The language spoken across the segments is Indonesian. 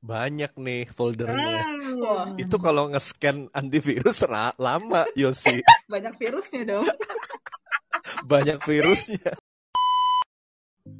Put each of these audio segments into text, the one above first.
banyak nih foldernya. Hmm. Wah, Itu kalau nge-scan antivirus ra- lama, Yosi. banyak virusnya dong. Banyak virusnya.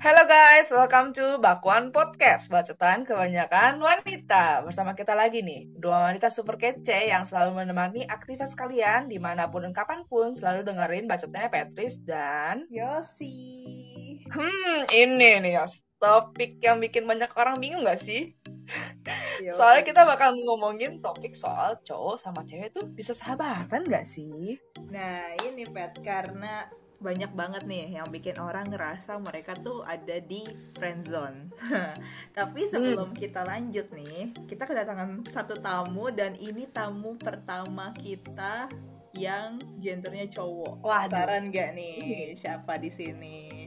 Halo guys, welcome to Bakwan Podcast Bacotan kebanyakan wanita Bersama kita lagi nih Dua wanita super kece yang selalu menemani aktivitas kalian Di mana pun dan kapan pun Selalu dengerin bacotnya Petris dan Yosi. Hmm, ini nih ya Topik yang bikin banyak orang bingung gak sih? Yo. Soalnya kita bakal ngomongin topik soal cowok sama cewek tuh bisa sahabatan gak sih? Nah, ini Pet karena banyak banget nih yang bikin orang ngerasa mereka tuh ada di friend zone. Tapi sebelum kita lanjut nih, kita kedatangan satu tamu dan ini tamu pertama kita yang gendernya cowok. Waduh. Saran gak nih siapa di sini?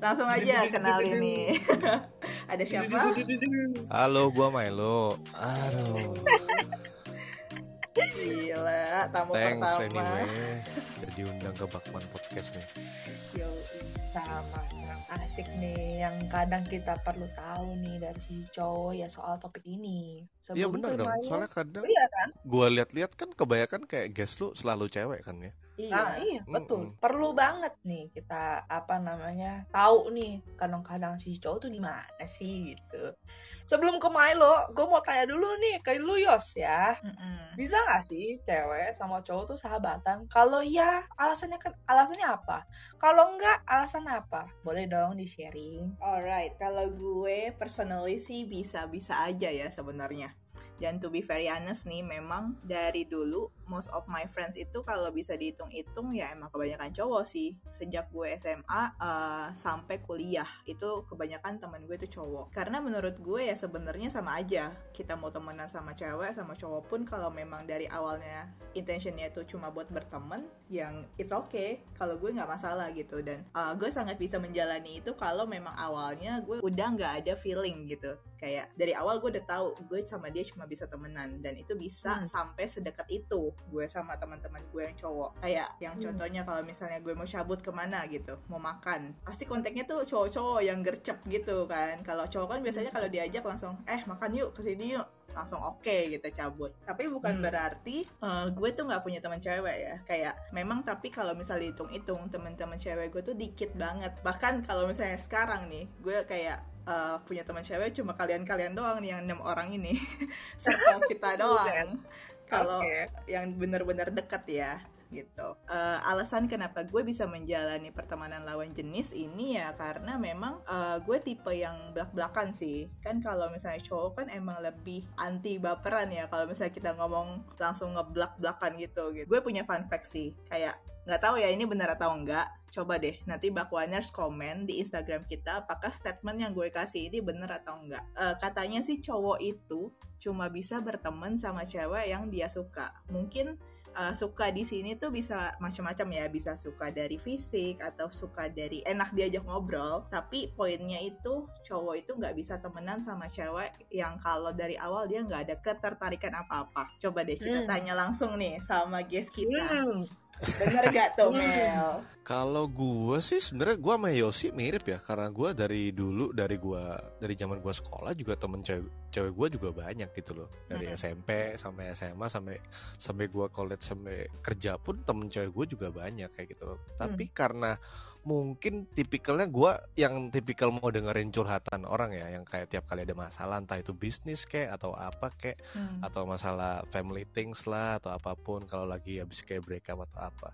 Langsung aja kenalin nih. ada siapa? Halo, gua Milo. Aduh, Gila, tamu thanks pertama. anyway. Udah diundang ke Bakman Podcast nih. Yo, sama yang asik nih yang kadang kita perlu tahu nih dari sisi cowok ya soal topik ini. Iya ke dong. Soalnya kadang Iya kan? gua lihat-lihat kan kebanyakan kayak guest lu selalu cewek kan ya. Nah, iya. iya, betul. Mm-mm. Perlu banget nih kita apa namanya tahu nih kadang-kadang si cowok tuh gimana sih gitu. Sebelum ke Milo, gue mau tanya dulu nih ke lu Yos ya. Mm-mm. Bisa nggak sih cewek sama cowok tuh sahabatan? Kalau ya, alasannya kan alasannya apa? Kalau enggak, alasan apa? Boleh dong di-sharing. Alright, kalau gue personally sih bisa-bisa aja ya sebenarnya. Dan to be very honest nih, memang dari dulu most of my friends itu kalau bisa dihitung-hitung ya emang kebanyakan cowok sih. Sejak gue SMA eh, sampai kuliah itu kebanyakan temen gue itu cowok. Karena menurut gue ya sebenarnya sama aja. Kita mau temenan sama cewek sama cowok pun kalau memang dari awalnya intentionnya itu cuma buat berteman, yang it's okay. Kalau gue nggak masalah gitu dan uh, gue sangat bisa menjalani itu kalau memang awalnya gue udah nggak ada feeling gitu kayak dari awal gue udah tahu gue sama dia cuma bisa temenan dan itu bisa Hmm. sampai sedekat itu gue sama teman-teman gue yang cowok kayak yang Hmm. contohnya kalau misalnya gue mau cabut ke mana gitu mau makan pasti kontaknya tuh cowok-cowok yang gercep gitu kan kalau cowok kan biasanya kalau diajak langsung eh makan yuk ke sini yuk langsung oke gitu cabut tapi bukan Hmm. berarti eh, gue tuh nggak punya teman cewek ya kayak memang tapi kalau misalnya hitung-hitung teman-teman cewek gue tuh dikit banget bahkan kalau misalnya sekarang nih gue kayak eh, punya teman cewek cuma kalian-kalian doang nih yang enam orang ini circle kita doang kalau Oke. yang bener-bener deket ya gitu. Eh, alasan kenapa gue bisa menjalani pertemanan lawan jenis ini ya karena memang eh, gue tipe yang belak-belakan sih. Kan kalau misalnya cowok kan emang lebih anti baperan ya kalau misalnya kita ngomong langsung ngeblak-blakan gitu, gitu. Gue punya fun fact sih, kayak nggak tahu ya ini benar atau enggak. Coba deh nanti Bakwaners komen di Instagram kita apakah statement yang gue kasih ini benar atau enggak. Eh, katanya sih cowok itu cuma bisa berteman sama cewek yang dia suka. Mungkin uh, suka di sini tuh bisa macam-macam ya, bisa suka dari fisik atau suka dari enak diajak ngobrol. Tapi poinnya itu cowok itu nggak bisa temenan sama cewek yang kalau dari awal dia nggak ada ketertarikan apa-apa. Coba deh kita Hmm. tanya langsung nih sama guest kita. Hmm. Bener gak tuh Hmm. Mel? Kalau gua sih sebenarnya gua sama Yosi mirip ya karena gua dari dulu dari gua dari zaman gua sekolah juga temen cewek cewek gua juga banyak gitu loh dari Mm-mm. SMP sampai SMA sampai sampai gua college sampai kerja pun temen cewek gua juga banyak kayak gitu loh. Tapi karena mungkin tipikalnya gua yang tipikal mau dengerin curhatan orang ya yang kayak tiap kali ada masalah entah itu bisnis kayak atau apa kayak Hmm. atau masalah family things lah atau apa pun kalau lagi habis kayak break up atau apa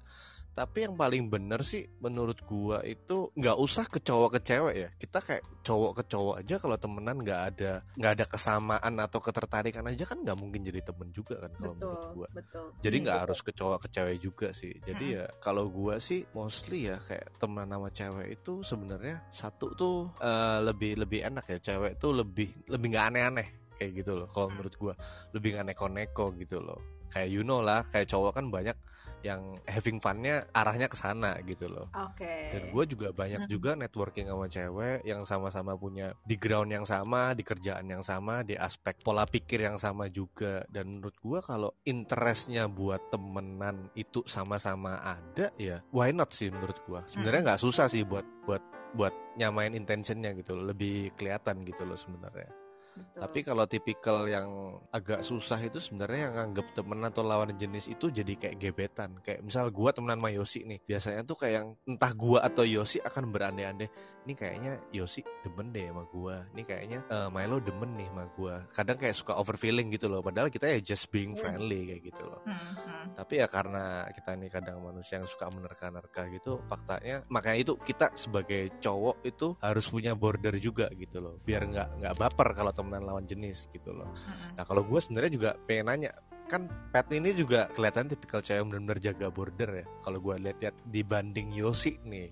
tapi yang paling bener sih menurut gua itu nggak usah ke cowok ke cewek ya. Kita kayak cowok ke cowok aja kalau temenan nggak ada nggak ada kesamaan atau ketertarikan aja kan nggak mungkin jadi temen juga kan kalau menurut gua. betul. jadi Hmm. nggak harus ke cowok ke cewek juga sih. Jadi ya kalau gua sih mostly ya kayak teman sama cewek itu sebenarnya satu tuh eh, lebih lebih enak ya. Cewek tuh lebih lebih nggak aneh-aneh kayak gitu loh kalau menurut gua. Lebih nggak neko-neko gitu loh. Kayak you know lah kayak cowok kan banyak yang having funnya arahnya ke sana gitu loh Oke. dan gue juga banyak Hmm. juga networking sama cewek yang sama-sama punya di ground yang sama, di kerjaan yang sama, di aspek pola pikir yang sama juga. Dan menurut gue kalau interestnya buat temenan itu sama-sama ada, ya why not sih menurut gue. Sebenarnya nggak susah sih buat buat buat nyamain intentionnya gitu, loh. lebih kelihatan gitu loh sebenarnya. Betul. Tapi kalau tipikal yang agak susah itu sebenarnya yang nganggap temen atau lawan jenis itu jadi kayak gebetan. Kayak misal gua temenan sama Yosi nih, biasanya tuh kayak yang entah gua atau Yosi akan berandai-andai, ini kayaknya Yosi demen deh sama gua. Ini kayaknya eh, Milo demen nih sama gua. Kadang kayak suka overfeeling gitu loh, padahal kita ya just being Hmm. friendly kayak gitu loh. Hmm, hmm. Tapi ya karena kita ini kadang manusia yang suka menerka-nerka gitu, faktanya makanya itu kita sebagai cowok itu harus punya border juga gitu loh, biar nggak nggak baper kalau temenan lawan jenis gitu loh. Nah kalau gue sebenarnya juga pengen nanya, kan Pet ini juga kelihatan tipikal cewek yang benar-benar jaga border ya. Kalau gue lihat-lihat dibanding Yosi nih,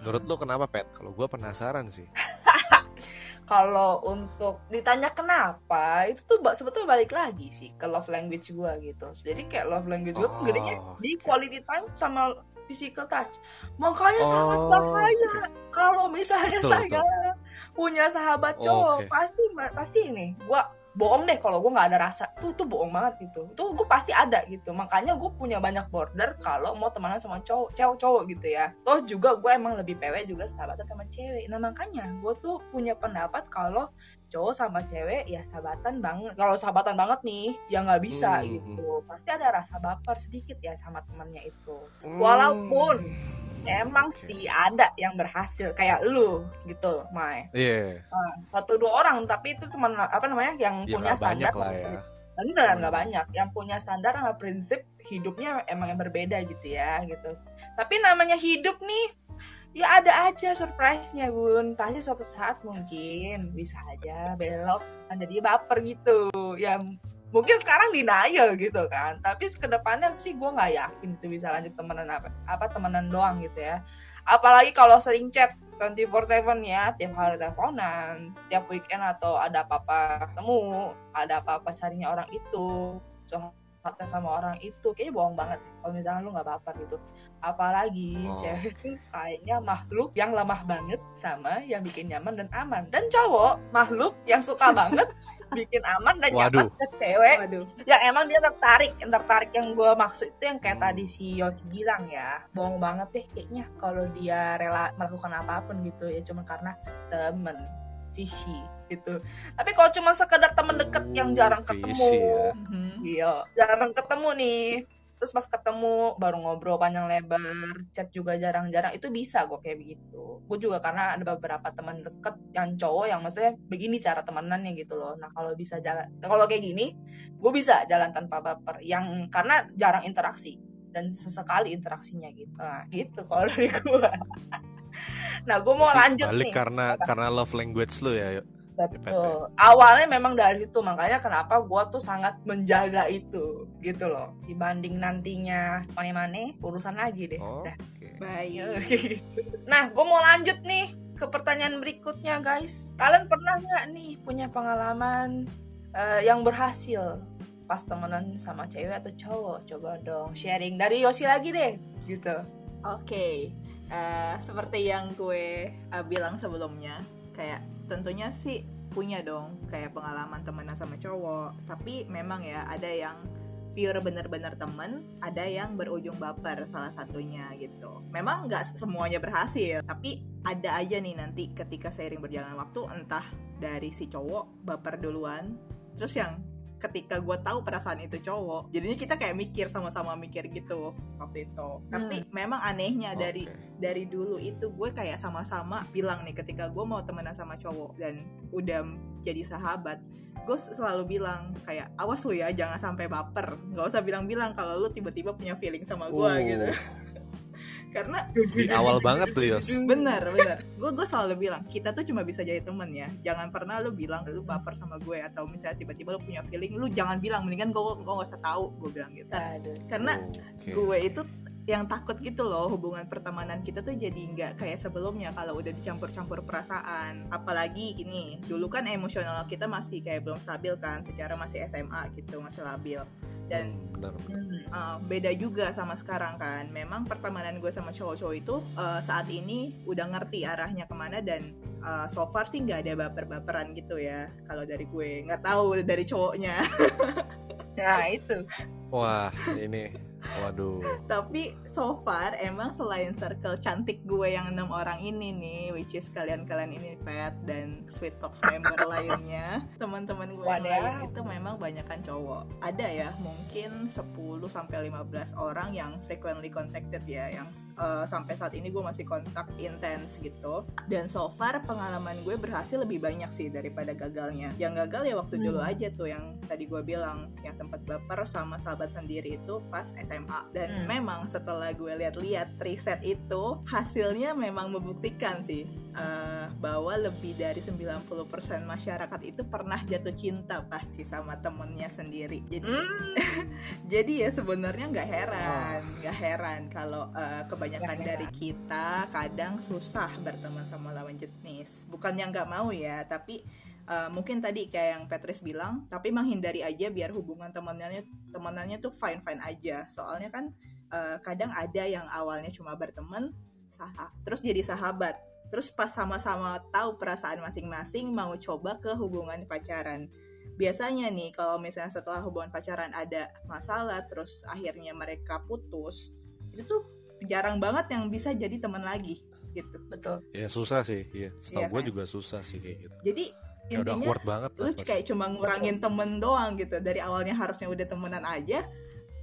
menurut lo kenapa Pet? Kalau gue penasaran sih. Kalau untuk ditanya kenapa, itu tuh sebetulnya balik lagi sih ke love language gue gitu. Jadi kayak love language gue tuh Oh, gedenya di oke. quality time sama physical touch. Makanya sangat Oh, bahaya oke. kalau misalnya Betul, saya punya sahabat cowok Oke. pasti pasti ini gue bohong deh kalau gue nggak ada rasa. Tuh tuh bohong banget gitu. Tuh gue pasti ada gitu. Makanya gue punya banyak border kalau mau temenan sama cowok cewek cowok gitu ya. Toh juga gue emang lebih pewe juga sahabatan sama cewek. Nah makanya gue tuh punya pendapat kalau cowok sama cewek ya sahabatan banget. Kalau sahabatan banget nih ya nggak bisa Hmm, gitu. Pasti ada rasa baper sedikit ya sama temennya itu. Walaupun emang Oke. sih ada yang berhasil kayak lu gitu Mai. Iya, satu dua orang tapi itu cuma apa namanya yang ya punya banyak standar lah ya. bener nggak Hmm. banyak. Yang punya standar sama prinsip hidupnya emang yang berbeda gitu ya gitu. Tapi namanya hidup nih ya ada aja surprise-nya bun. Pasti suatu saat mungkin bisa aja belok jadi baper gitu. Ya mungkin sekarang denial gitu kan. Tapi ke depannya sih gue nggak yakin itu bisa lanjut temenan apa apa temenan doang gitu ya. Apalagi kalau sering chat 24/7 ya tiap hari teleponan tiap weekend atau ada apa-apa ketemu ada apa-apa carinya orang itu curhatnya sama orang itu kayaknya bohong banget. Kalau misalnya lu nggak baper gitu. Apalagi Oh, cewek itu kayaknya makhluk yang lemah banget sama yang bikin nyaman dan aman. Dan cowok makhluk yang suka banget bikin aman dan nyaman Waduh. ke cewek Waduh. ya emang dia tertarik yang tertarik yang gue maksud itu yang kayak Hmm. tadi si Yosi bilang ya bohong banget deh kayaknya kalau dia rela melakukan apa pun gitu ya cuma karena temen fishy gitu tapi kalau cuma sekedar temen deket yang jarang Fishy ketemu ya. Mhm. iya jarang ketemu nih terus pas ketemu baru ngobrol panjang lebar chat juga jarang-jarang itu bisa gue kayak begitu. Gue juga karena ada beberapa teman deket yang cowok yang maksudnya begini cara temenannya gitu loh. Nah kalau bisa jalan kalau kayak gini gue bisa jalan tanpa baper. Yang karena jarang interaksi. Dan sesekali interaksinya gitu. Nah gitu kalau dari gue nah gue mau lanjut balik nih. karena karena love language lu ya. yuk. Betul. Awalnya memang dari situ, makanya kenapa gue tuh sangat menjaga itu, gitu loh. Dibanding nantinya mane-mane, urusan lagi deh. Oh, Dah. Baik. gitu. Nah, gue mau lanjut nih ke pertanyaan berikutnya, guys. Kalian pernah nggak nih punya pengalaman eh, yang berhasil pas temenan sama cewek atau cowok? Coba dong sharing dari Yosi lagi deh, gitu. Oke, eh, seperti yang gue eh, bilang sebelumnya, kayak tentunya sih punya dong kayak pengalaman temenan sama cowok. Tapi memang ya ada yang pure bener-bener temen, ada yang berujung baper salah satunya gitu. Memang nggak semuanya berhasil, tapi ada aja nih nanti ketika seiring berjalan waktu entah dari si cowok baper duluan, terus yang ketika gue tahu perasaan itu cowok, jadinya kita kayak mikir sama-sama mikir gitu waktu itu. Tapi memang anehnya dari Oke. dari dulu itu gue kayak sama-sama bilang nih ketika gue mau temenan sama cowok dan udah jadi sahabat gue selalu bilang kayak awas lu ya jangan sampai baper nggak usah bilang-bilang kalau lu tiba-tiba punya feeling sama gue Uh, gitu karena Di awal banget tuh Yos. bener bener gue gue selalu bilang kita tuh cuma bisa jadi temen ya jangan pernah lu bilang lu baper sama gue atau misalnya tiba-tiba lu punya feeling lu jangan bilang mendingan gue gue gak usah tahu gue bilang gitu Aduh. karena Oke. gue itu yang takut gitu loh hubungan pertemanan kita tuh jadi nggak kayak sebelumnya kalau udah dicampur-campur perasaan apalagi ini dulu kan emosional kita masih kayak belum stabil kan secara masih SMA gitu masih labil dan Hmm, benar. Hmm. uh, beda juga sama sekarang kan memang pertemanan gue sama cowok-cowok itu uh, saat ini udah ngerti arahnya ke mana dan uh, so far sih nggak ada baper-baperan gitu ya kalau dari gue nggak tahu dari cowoknya Nah, itu. Wah, ini Waduh. Tapi so far emang selain circle cantik gue yang enam orang ini nih, which is kalian-kalian ini Pet dan Sweet Talks member lainnya, teman-teman gue yang lain itu memang banyakan cowok. Ada ya, mungkin 10 sampai 15 orang yang frequently contacted ya, yang eh, sampai saat ini gue masih kontak intens gitu. Dan so far pengalaman gue berhasil lebih banyak sih daripada gagalnya. Yang gagal ya waktu Hmm. dulu aja tuh yang tadi gue bilang, yang sempat baper sama sahabat sendiri itu pas SMA. Dan Hmm. memang setelah gue lihat-lihat riset itu hasilnya memang membuktikan sih eh, bahwa lebih dari 90% masyarakat itu pernah jatuh cinta pasti sama temennya sendiri. Jadi Hmm. jadi ya sebenarnya nggak heran, nggak heran kalau eh, kebanyakan Nggak dari kita kadang susah berteman sama lawan jenis. Bukannya nggak mau ya, tapi eh, mungkin tadi kayak yang Petris bilang, tapi menghindari aja biar hubungan temanannya temanannya tuh fine fine aja. Soalnya kan eh, kadang ada yang awalnya cuma berteman, sah terus jadi sahabat. Terus pas sama-sama tahu perasaan masing-masing mau coba ke hubungan pacaran biasanya nih kalau misalnya setelah hubungan pacaran ada masalah terus akhirnya mereka putus itu tuh jarang banget yang bisa jadi teman lagi gitu Betul. Ya susah sih, iya. Setahu Iya gue kan? juga susah sih kayak gitu. jadi Kayak udah awkward banget lu lah pas- kayak cuma ngurangin temen doang gitu dari awalnya harusnya udah temenan aja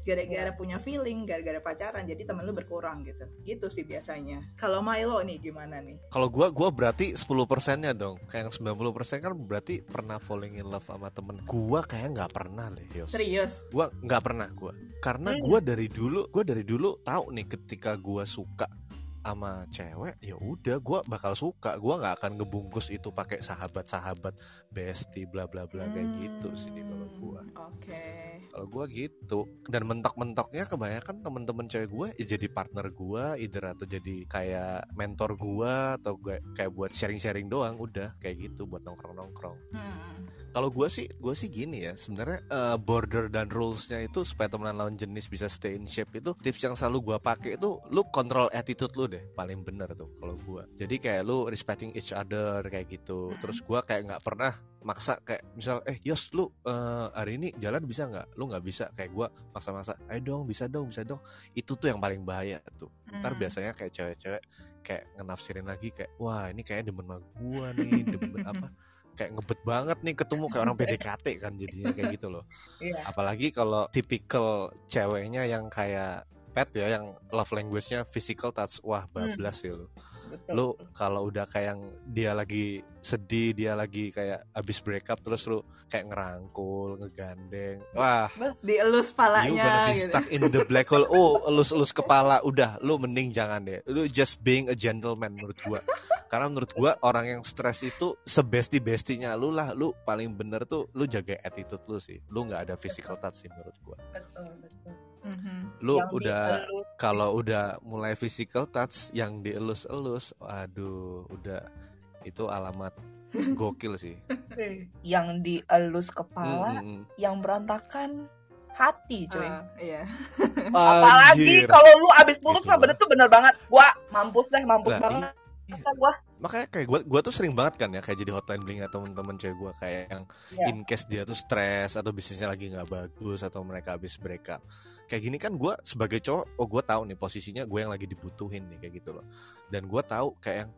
gara-gara Iya. punya feeling gara-gara pacaran jadi temen lu berkurang gitu gitu sih biasanya kalau Milo nih gimana nih Kalau gua gua berarti 10 persennya dong. Kayak yang 90 persen kan berarti pernah falling in love sama temen. Gua kayak nggak pernah deh, Yos. serius Gua nggak pernah gua. Karena Hmm. gua dari dulu, gua dari dulu tahu nih ketika gua suka sama cewek ya udah gua bakal suka. Gua nggak akan ngebungkus itu pakai sahabat-sahabat bestie bla bla bla kayak gitu sih kalau gua. Hmm, oke kalau gua gitu. Dan mentok-mentoknya kebanyakan temen-temen cewek gua ya jadi partner gua either atau jadi kayak mentor gua atau gue- kayak buat sharing-sharing doang udah kayak gitu buat nongkrong-nongkrong. Hmm. kalau gua sih gua sih gini ya sebenarnya eh, border dan rulesnya itu supaya temenan lawan jenis bisa stay in shape itu tips yang selalu gua pakai itu lu kontrol attitude lu deh paling bener tuh kalau gua. Jadi kayak lu respecting each other kayak gitu. Mhm. terus gua kayak nggak pernah maksa kayak misal eh Yos lu eh, hari ini jalan bisa nggak? Lu nggak bisa. Kayak gua maksa-maksa ayo dong bisa dong bisa dong. Itu tuh yang paling bahaya tuh. Ntar Hmm. biasanya kayak cewek-cewek kayak ngenafsirin lagi kayak wah ini kayak demen sama gua nih demen apa? Kayak ngebet banget nih ketemu kayak orang PDKT kan jadinya kayak gitu loh. Iya. apalagi kalau tipikal ceweknya yang kayak pet ya yang love language-nya physical touch wah bablas sih lu Betul. lu kalau udah kayak yang dia lagi sedih dia lagi kayak abis break up terus lu kayak ngerangkul ngegandeng wah. Dielus you gonna palanya be gitu. stuck in the black hole. Oh elus-elus kepala. Udah lu mending jangan deh. Lu just being a gentleman menurut gua. Karena menurut gua orang yang stres itu sebesti bestinya lu lah. Lu paling bener tuh lu jaga attitude lu sih. Lu nggak ada physical touch sih menurut gua. Betul, betul. Mhm. lu Yang udah kalau udah mulai physical touch yang dielus-elus aduh udah itu alamat gokil sih yang dielus kepala, Mm, mm, mm. yang berantakan hati, coy. Ah, iya Apalagi kalau lu abis putus mah loh. bener tuh bener banget. Gua mampus deh, mampus Lah, banget. iya. Gua makanya kayak gua gua tuh sering banget kan ya kayak jadi hotline bling atau temen-temen cewek gua kayak yang Iya. in case dia tuh stres atau bisnisnya lagi nggak bagus atau mereka habis break up kayak gini kan gua sebagai cowok oh gua tahu nih posisinya gue yang lagi dibutuhin nih kayak gitu loh dan gua tahu kayak yang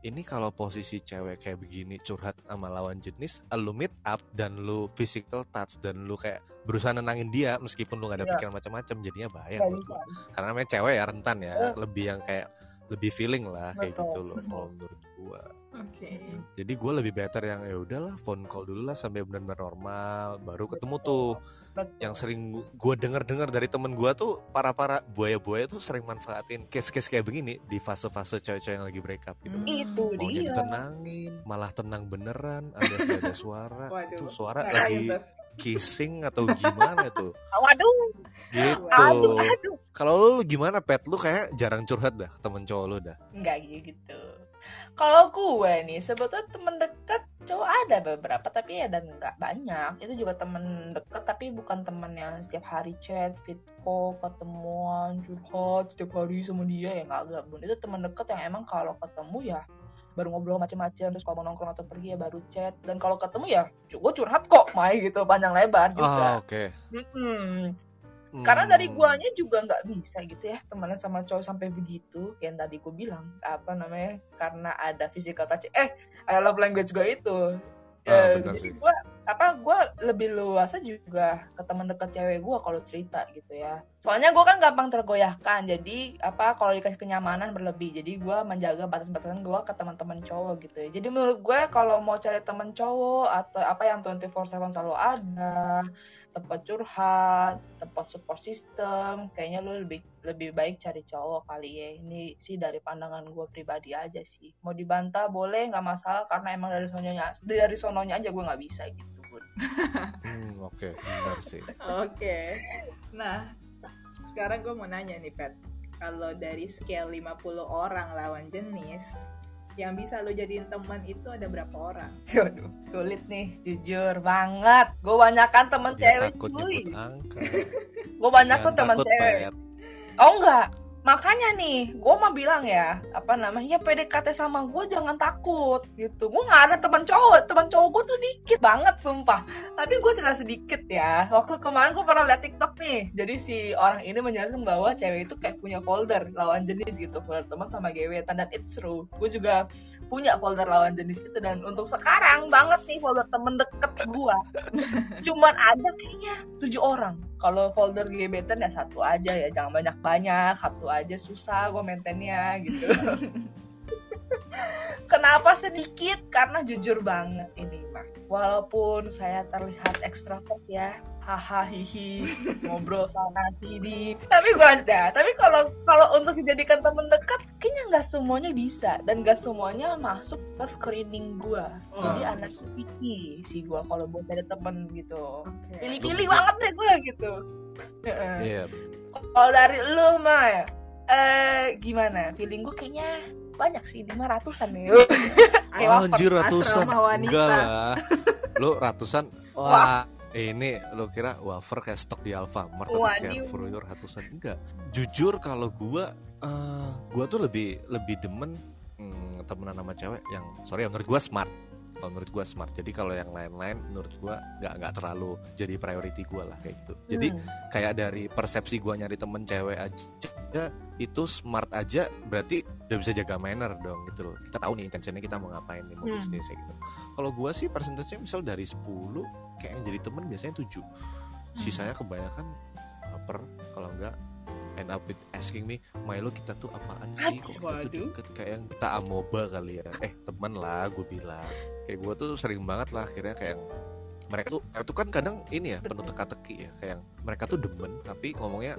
ini kalau posisi cewek kayak begini curhat sama lawan jenis lu meet up dan lu physical touch dan lu kayak berusaha nenangin dia meskipun lu gak ada Iya. pikiran macam-macam jadinya bahaya nggak menurut gua karena namanya cewek ya rentan ya Eh. lebih yang kayak lebih feeling lah kayak Betul, gitu loh kalau menurut gua oke jadi gue lebih better yang ya udahlah phone call dulu lah sampai benar-benar normal baru ketemu tuh Betul. yang sering gue denger-dengar dari temen gue tuh para-para buaya-buaya tuh sering manfaatin case-case kayak begini di fase-fase cewek-cewek yang lagi break up gitu loh Itu mau jadi dia. tenangin malah tenang beneran gak ada suara Waduh. tuh suara lagi gitu. kissing atau gimana tuh Waduh, gitu aduh, aduh. kalau lu gimana pet lu kayak jarang curhat dah temen cowok lu dah Enggak gitu. Kalau gue nih, sebetulnya temen deket cowok ada beberapa, tapi ya dan nggak banyak. Itu juga temen deket, tapi bukan temen yang setiap hari chat, fit call, ketemuan, curhat setiap hari sama dia ya nggak bun. Itu temen deket yang emang kalau ketemu ya baru ngobrol macam-macam terus kalau mau nongkrong atau pergi ya baru chat dan kalau ketemu ya gue curhat kok Mai gitu panjang lebar juga ah oke Mm-mm. karena dari Hmm. guanya juga nggak bisa gitu ya temenan sama cowok sampai begitu yang tadi gue bilang apa namanya karena ada physical touch eh ada love language gue itu Ah, benar jadi gue apa gue lebih luasa juga ke teman dekat cewek gue kalau cerita gitu ya soalnya gue kan gampang tergoyahkan jadi apa kalau dikasih kenyamanan berlebih jadi gue menjaga batas-batasan gue ke teman-teman cowok gitu ya jadi menurut gue kalau mau cari teman cowok atau apa yang 24/7 selalu ada tempat curhat, tempat support system, kayaknya lu lebih lebih baik cari cowok kali ya. Ini sih dari pandangan gue pribadi aja sih. Mau dibantah boleh nggak masalah karena emang dari sononya dari sononya aja gue nggak bisa gitu. Bun. Hmm, oke benar sih Oke. Nah, sekarang gue mau nanya nih, Pet. Kalau dari scale 50 orang lawan jenis, yang bisa lo jadiin teman itu ada berapa orang? Waduh, sulit nih, jujur banget. Gue banyakan temen dia cewek takut cuy. nyebut angka Gue banyak tuh temen takut, cewek. Pet. Oh enggak, makanya nih, gue mah bilang ya, apa namanya, PDKT sama gue jangan takut gitu. Gue nggak ada teman cowok, teman cowok gue tuh dikit banget sumpah. Tapi gue cerita sedikit ya. Waktu kemarin gue pernah liat TikTok nih, jadi si orang ini menjelaskan bahwa cewek itu kayak punya folder lawan jenis gitu, folder teman sama gebetan dan it's true. Gue juga punya folder lawan jenis itu dan untuk sekarang banget nih folder temen deket gue, cuman ada kayaknya tujuh orang. Kalau folder gebetan ya satu aja ya, jangan banyak-banyak, satu aja susah gue maintainnya gitu. Kenapa sedikit? Karena jujur banget ini mah. Walaupun saya terlihat ekstrovert ya, haha hihi ngobrol sana sini. Tapi gue ada. Tapi kalau kalau untuk dijadikan temen dekat, kayaknya nggak semuanya bisa dan nggak semuanya masuk ke screening gue. Jadi Oh. anak picky sih gue kalau buat ada temen gitu. Pilih-pilih Lu- banget deh gue gitu. Iya Kalau dari lu mah ya, eh gimana? Feeling gue kayaknya banyak sih, lima ratusan nih. Kayak Oh, anjir ratusan. enggak lah. Lu ratusan? Wah ini lu kira wafer kayak stok di Alfamart atau Waduh. kayak Fruiter ratusan? Enggak. Jujur kalau gua eh, gua tuh lebih lebih demen hmm, temenan sama cewek yang sorry ya menurut gua smart kalau menurut gua smart. Jadi kalau yang lain-lain menurut gua nggak nggak terlalu jadi priority gua lah kayak gitu. Jadi Hmm. kayak dari persepsi gua nyari temen cewek aja itu smart aja berarti udah bisa jaga manner dong gitu loh. Kita tahu nih intensinya kita mau ngapain nih mau Hmm. bisnis ya gitu. Kalau gua sih persentasenya misal dari 10 kayak yang jadi temen biasanya 7 sisanya kebanyakan baper kalau enggak end up with asking me Milo kita tuh apaan sih? Kok kita tuh deket? Kayak yang kita amoba kali ya. Eh temen lah gue bilang kayak gue tuh sering banget lah akhirnya kayak mereka tuh tuh kan kadang ini ya penuh teka-teki ya kayak mereka tuh demen tapi ngomongnya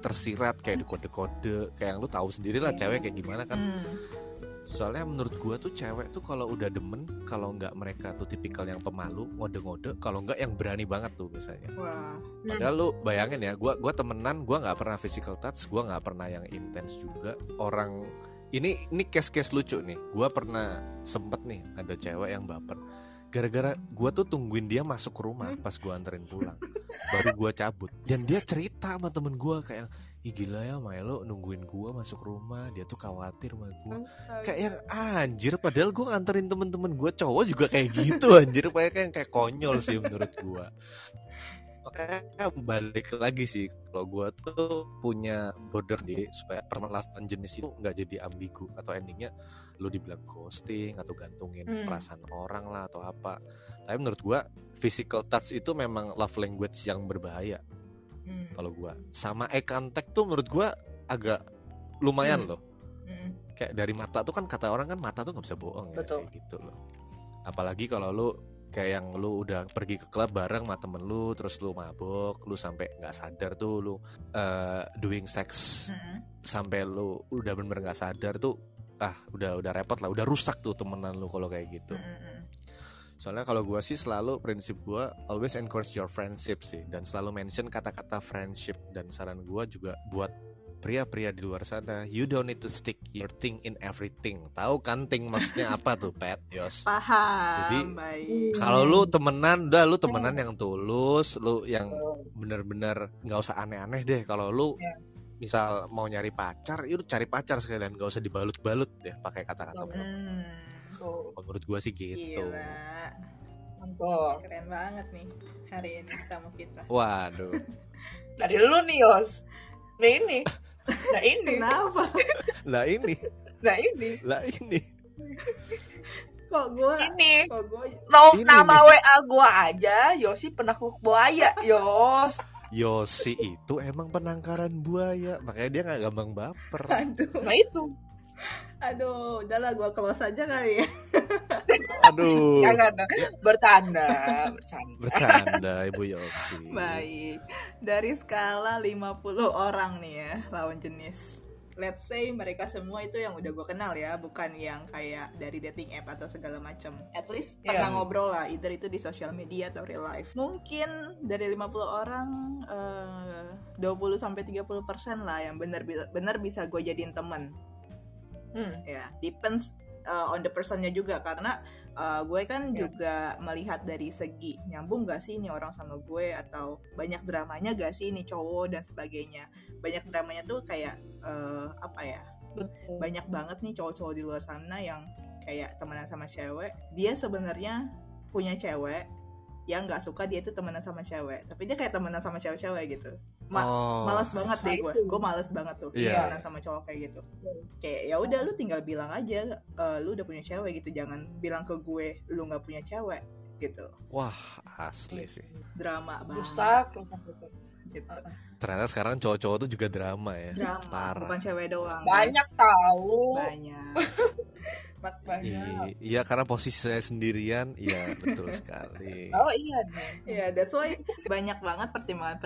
tersirat kayak di kode-kode kayak yang lu tahu sendiri lah cewek kayak gimana kan Hmm. soalnya menurut gua tuh cewek tuh kalau udah demen kalau nggak mereka tuh tipikal yang pemalu ngode-ngode kalau nggak yang berani banget tuh biasanya Wah. Padahal lu bayangin ya, gua gua temenan, gua nggak pernah physical touch, gua nggak pernah yang intens juga. Orang ini ini case-case lucu nih. Gua pernah sempet nih ada cewek yang baper. Gara-gara gua tuh tungguin dia masuk ke rumah pas gua anterin pulang. Baru gua cabut. Dan dia cerita sama temen gua kayak Ih gila ya Milo nungguin gua masuk rumah Dia tuh khawatir sama gua Kayak yang anjir Padahal gua nganterin temen-temen gua cowok juga kayak gitu anjir Kayak kayak, kayak konyol sih menurut gua makanya balik lagi sih kalau gue tuh punya border di supaya permasalahan jenis itu nggak jadi ambigu atau endingnya lu dibilang ghosting atau gantungin Hmm. perasaan orang lah atau apa tapi menurut gue physical touch itu memang love language yang berbahaya Hmm. kalau gue sama eye contact tuh menurut gue agak lumayan Hmm. loh Hmm. kayak dari mata tuh kan kata orang kan mata tuh nggak bisa bohong ya Betul. kayak gitu loh apalagi kalau lu kayak yang lu udah pergi ke klub bareng sama temen lu terus lu mabok lu sampai nggak sadar tuh lu eh, doing sex Hmm. sampai lu udah bener-bener nggak sadar tuh ah udah udah repot lah udah rusak tuh temenan lu kalau kayak gitu Hmm. soalnya kalau gua sih selalu prinsip gua always encourage your friendship sih dan selalu mention kata-kata friendship dan saran gua juga buat pria-pria di luar sana you don't need to stick your thing in everything tahu kan thing maksudnya apa tuh pet yos Paham. Jadi, kalau lu temenan udah lu temenan yang tulus lu yang bener-bener nggak usah aneh-aneh deh kalau lu Ya. misal mau nyari pacar yuk cari pacar sekalian gak usah dibalut-balut deh pakai kata-kata Hmm. Kalau menurut gua sih gitu Gila. mantul. Keren banget nih hari ini tamu kita. waduh Dari lu nih, Yos. Nah ini. Nah ini. Kenapa? Lah ini, Nah ini. lah ini. Kok gue Ini. kok gue No, Ini nama nih. WA gua aja Yosi penakut buaya, Yos. Yosi itu emang penangkaran buaya, makanya dia nggak gampang baper. aduh Nah itu. aduh udahlah gue close aja kali ya Aduh, Jangan bercanda, bercanda. bercanda Ibu Yosi. baik dari skala 50 orang nih ya lawan jenis let's say mereka semua itu yang udah gue kenal ya bukan yang kayak dari dating app atau segala macam at least Iya. pernah ngobrol lah either itu di social media atau real life mungkin dari 50 orang eh, 20 sampai 30 persen lah yang bener bener bisa gue jadiin temen Hmm. ya depends uh, on the personnya juga karena uh, gue kan Ya. juga melihat dari segi nyambung gak sih ini orang sama gue atau banyak dramanya gak sih ini cowok dan sebagainya banyak dramanya tuh kayak uh, apa ya Betul. banyak banget nih cowok-cowok di luar sana yang kayak temenan sama cewek dia sebenarnya punya cewek yang nggak suka dia itu temenan sama cewek tapi dia kayak temenan sama cewek-cewek gitu Ma- Oh, males banget deh gue gue males banget tuh Iya. temenan sama cowok kayak gitu kayak ya udah lu tinggal bilang aja eh, lu udah punya cewek gitu jangan bilang ke gue lu nggak punya cewek gitu Wah, asli sih. drama banget gitu. Ternyata sekarang cowok-cowok tuh juga drama ya. drama Parah. bukan cewek doang Banyak guys. tahu. banyak Iya, karena posisi saya sendirian, iya betul sekali. Oh iya dong. Ya, that's why banyak banget pertimbangan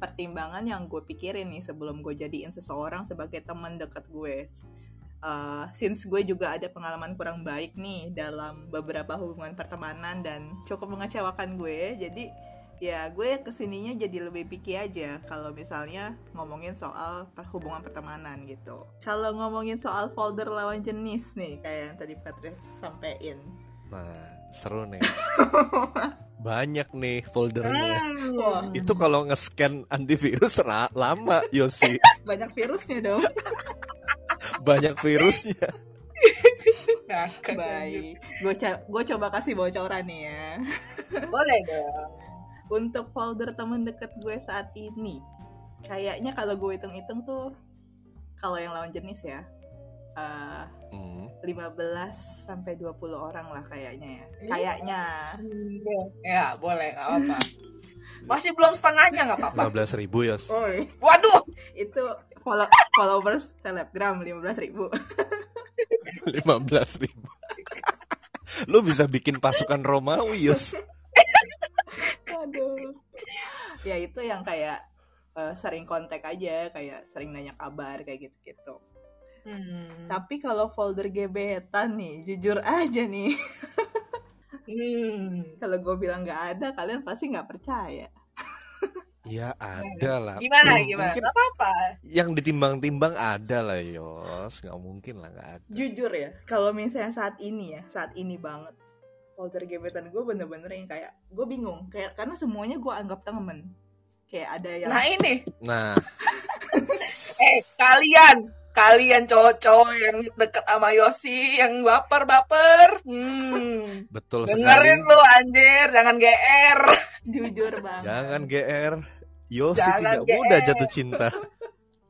pertimbangan yang gue pikirin nih sebelum gue jadiin seseorang sebagai teman dekat gue. Uh, since gue juga ada pengalaman kurang baik nih dalam beberapa hubungan pertemanan dan cukup mengecewakan gue, jadi ya gue ke sininya jadi lebih picky aja kalau misalnya ngomongin soal hubungan pertemanan gitu. Kalau ngomongin soal folder lawan jenis nih kayak yang tadi Patrice sampein. Nah, seru nih. Banyak nih foldernya. Hmm. Itu kalau nge-scan antivirus lama, Yosi. Banyak virusnya dong. Banyak virusnya. Anjir. Baik, gue gue coba kasih bocoran nih ya. Boleh dong. Untuk folder temen deket gue saat ini, kayaknya kalau gue hitung-hitung tuh, kalau yang lawan jenis ya, eh, Hmm. 15 sampai 20 orang lah kayaknya ya. Kayaknya. Ya, boleh, nggak apa-apa. Masih belum setengahnya nggak apa-apa. 15 ribu. Oi, Waduh, itu follow- followers selebgram 15 ribu. 15 ribu. Lu bisa bikin pasukan Romawi, Yos. Aduh. Ya itu yang kayak eh, sering kontak aja, kayak sering nanya kabar kayak gitu-gitu. Hmm. Tapi kalau folder gebetan nih, jujur aja nih, Hmm. kalau gue bilang nggak ada, kalian pasti nggak percaya. Ya ada lah. Gimana, gimana? Mungkin Nggak apa-apa. yang ditimbang-timbang ada lah, Yos. Nggak mungkin lah, nggak ada. Jujur ya, kalau misalnya saat ini ya, saat ini banget, folder gebetan gue bener-bener yang kayak gue bingung, kayak karena semuanya gue anggap temen. Kayak ada yang Nah ini, Nah, eh kalian, kalian cowok-cowok yang deket sama Yosi, yang baper-baper, hmm. betul sekali. dengerin lu anjir, jangan GR. jujur banget. Jangan GR. Yosi Jangan tidak GR. mudah jatuh cinta.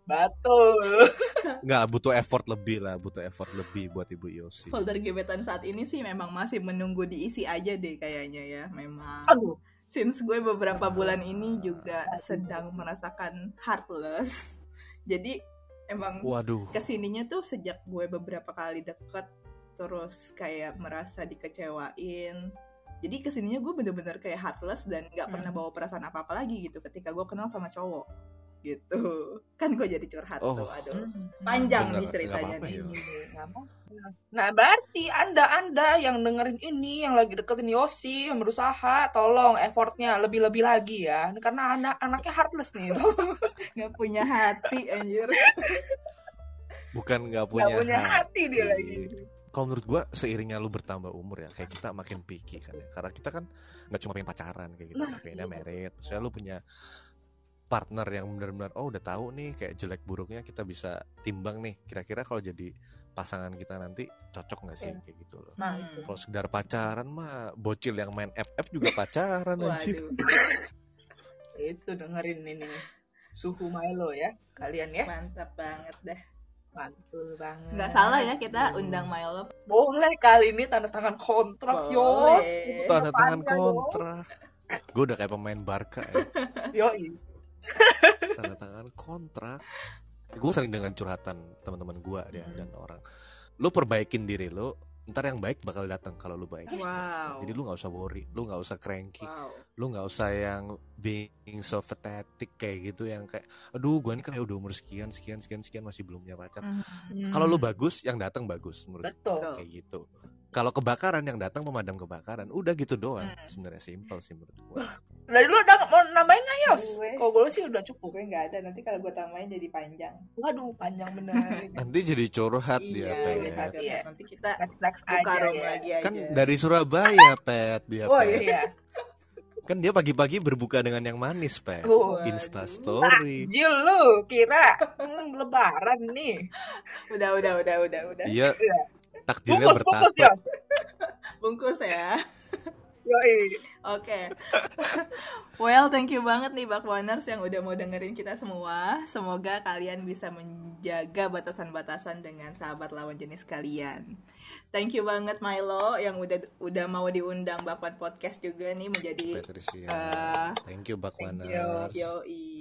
Betul. Nggak, butuh effort lebih lah, butuh effort lebih buat Ibu Yosi. Folder gebetan saat ini sih memang masih menunggu diisi aja deh kayaknya ya, memang. Aduh, since gue beberapa bulan ini juga sedang merasakan heartless jadi emang Waduh. ke sininya tuh sejak gue beberapa kali deket terus kayak merasa dikecewain jadi ke sininya gue bener-bener kayak heartless dan nggak pernah bawa perasaan apa-apa lagi gitu ketika gue kenal sama cowok gitu kan gue jadi curhat Oh. tuh aduh Hmm. panjang Bener, nih ceritanya nih ya. Nggak apa. Nah, berarti Anda-Anda yang dengerin ini, yang lagi deketin Yosi, yang berusaha, tolong effortnya lebih-lebih lagi ya. Ini Karena anak anaknya heartless nih. nggak punya hati anjir Bukan nggak punya, punya hati dia hati. lagi. Kalau menurut gua seiringnya lu bertambah umur ya, kayak kita makin picky kan ya. Karena kita kan nggak cuma pengen pacaran kayak gitu, Nah, pengennya iya. merit. Saya lu punya partner yang benar-benar oh udah tahu nih kayak jelek buruknya kita bisa timbang nih. Kira-kira kalau jadi pasangan kita nanti cocok nggak sih Iya. kayak gitu loh. Nah, Hmm. itu. Kalau sekedar pacaran mah bocil yang main FF juga pacaran anjir. Itu dengerin ini. suhu Milo ya kalian ya. Mantap banget deh. Mantul banget. Nggak salah ya kita undang Milo. Boleh kali ini tanda tangan kontrak, Boleh. Yos. Tanda tangan kontrak. Gue udah kayak pemain Barca ya. Yoi. Tanda tangan kontrak. Gue sering dengan curhatan teman-teman gue dia Hmm. dan orang. Lu perbaikin diri lu, ntar yang baik bakal datang kalau lu baik. Wow. Jadi lu nggak usah worry, lu nggak usah cranky, Wow. lu nggak usah yang being so pathetic kayak gitu yang kayak, aduh gue ini kan ya udah umur sekian, sekian, sekian, sekian masih belum punya pacar. Hmm. Kalau lu bagus, yang datang bagus menurut. Betul. kayak gitu. Kalau kebakaran yang datang pemadam kebakaran, udah gitu doang. Hmm. Sebenarnya simple sih menurut gua. Dari lu udah mau nambahin nggak Yos? Gue. Kalau gue sih udah cukup. Gue nggak ada nanti kalau gue tambahin jadi panjang. Waduh, panjang bener. Nanti jadi curhat dia, iya, Pet. iya. Iya. Nanti kita next next buka aja room ya. lagi aja. Kan dari Surabaya, Pet, dia, Oh, Pet. Iya. Kan dia pagi-pagi berbuka dengan yang manis, Pet. Tuh. Insta story. Jil lu kira hmm, lebaran nih. Udah, udah, udah, udah, udah. Dia Iya. Takjilnya Bungkus, bungkus ya. Bungkus ya. Yoi. Oke. well, thank you banget nih Bakwaners yang udah mau dengerin kita semua. Semoga kalian bisa menjaga batasan-batasan dengan sahabat lawan jenis kalian. Thank you banget Milo yang udah udah mau diundang Bakwan Podcast juga nih menjadi Patricia. Eh, Thank you, thank you. Bakwaners. Yoi.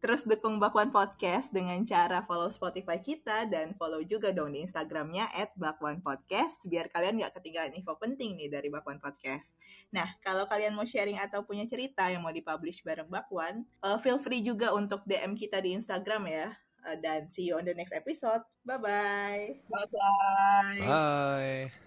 Terus dukung Bakwan Podcast dengan cara follow Spotify kita dan follow juga dong di Instagramnya at Bakwan Podcast biar kalian nggak ketinggalan info penting nih dari Bakwan Podcast. Nah, kalau kalian mau sharing atau punya cerita yang mau dipublish bareng Bakwan, uh, feel free juga untuk DM kita di Instagram ya. Uh, dan see you on the next episode. Bye-bye. Bye bye. Bye.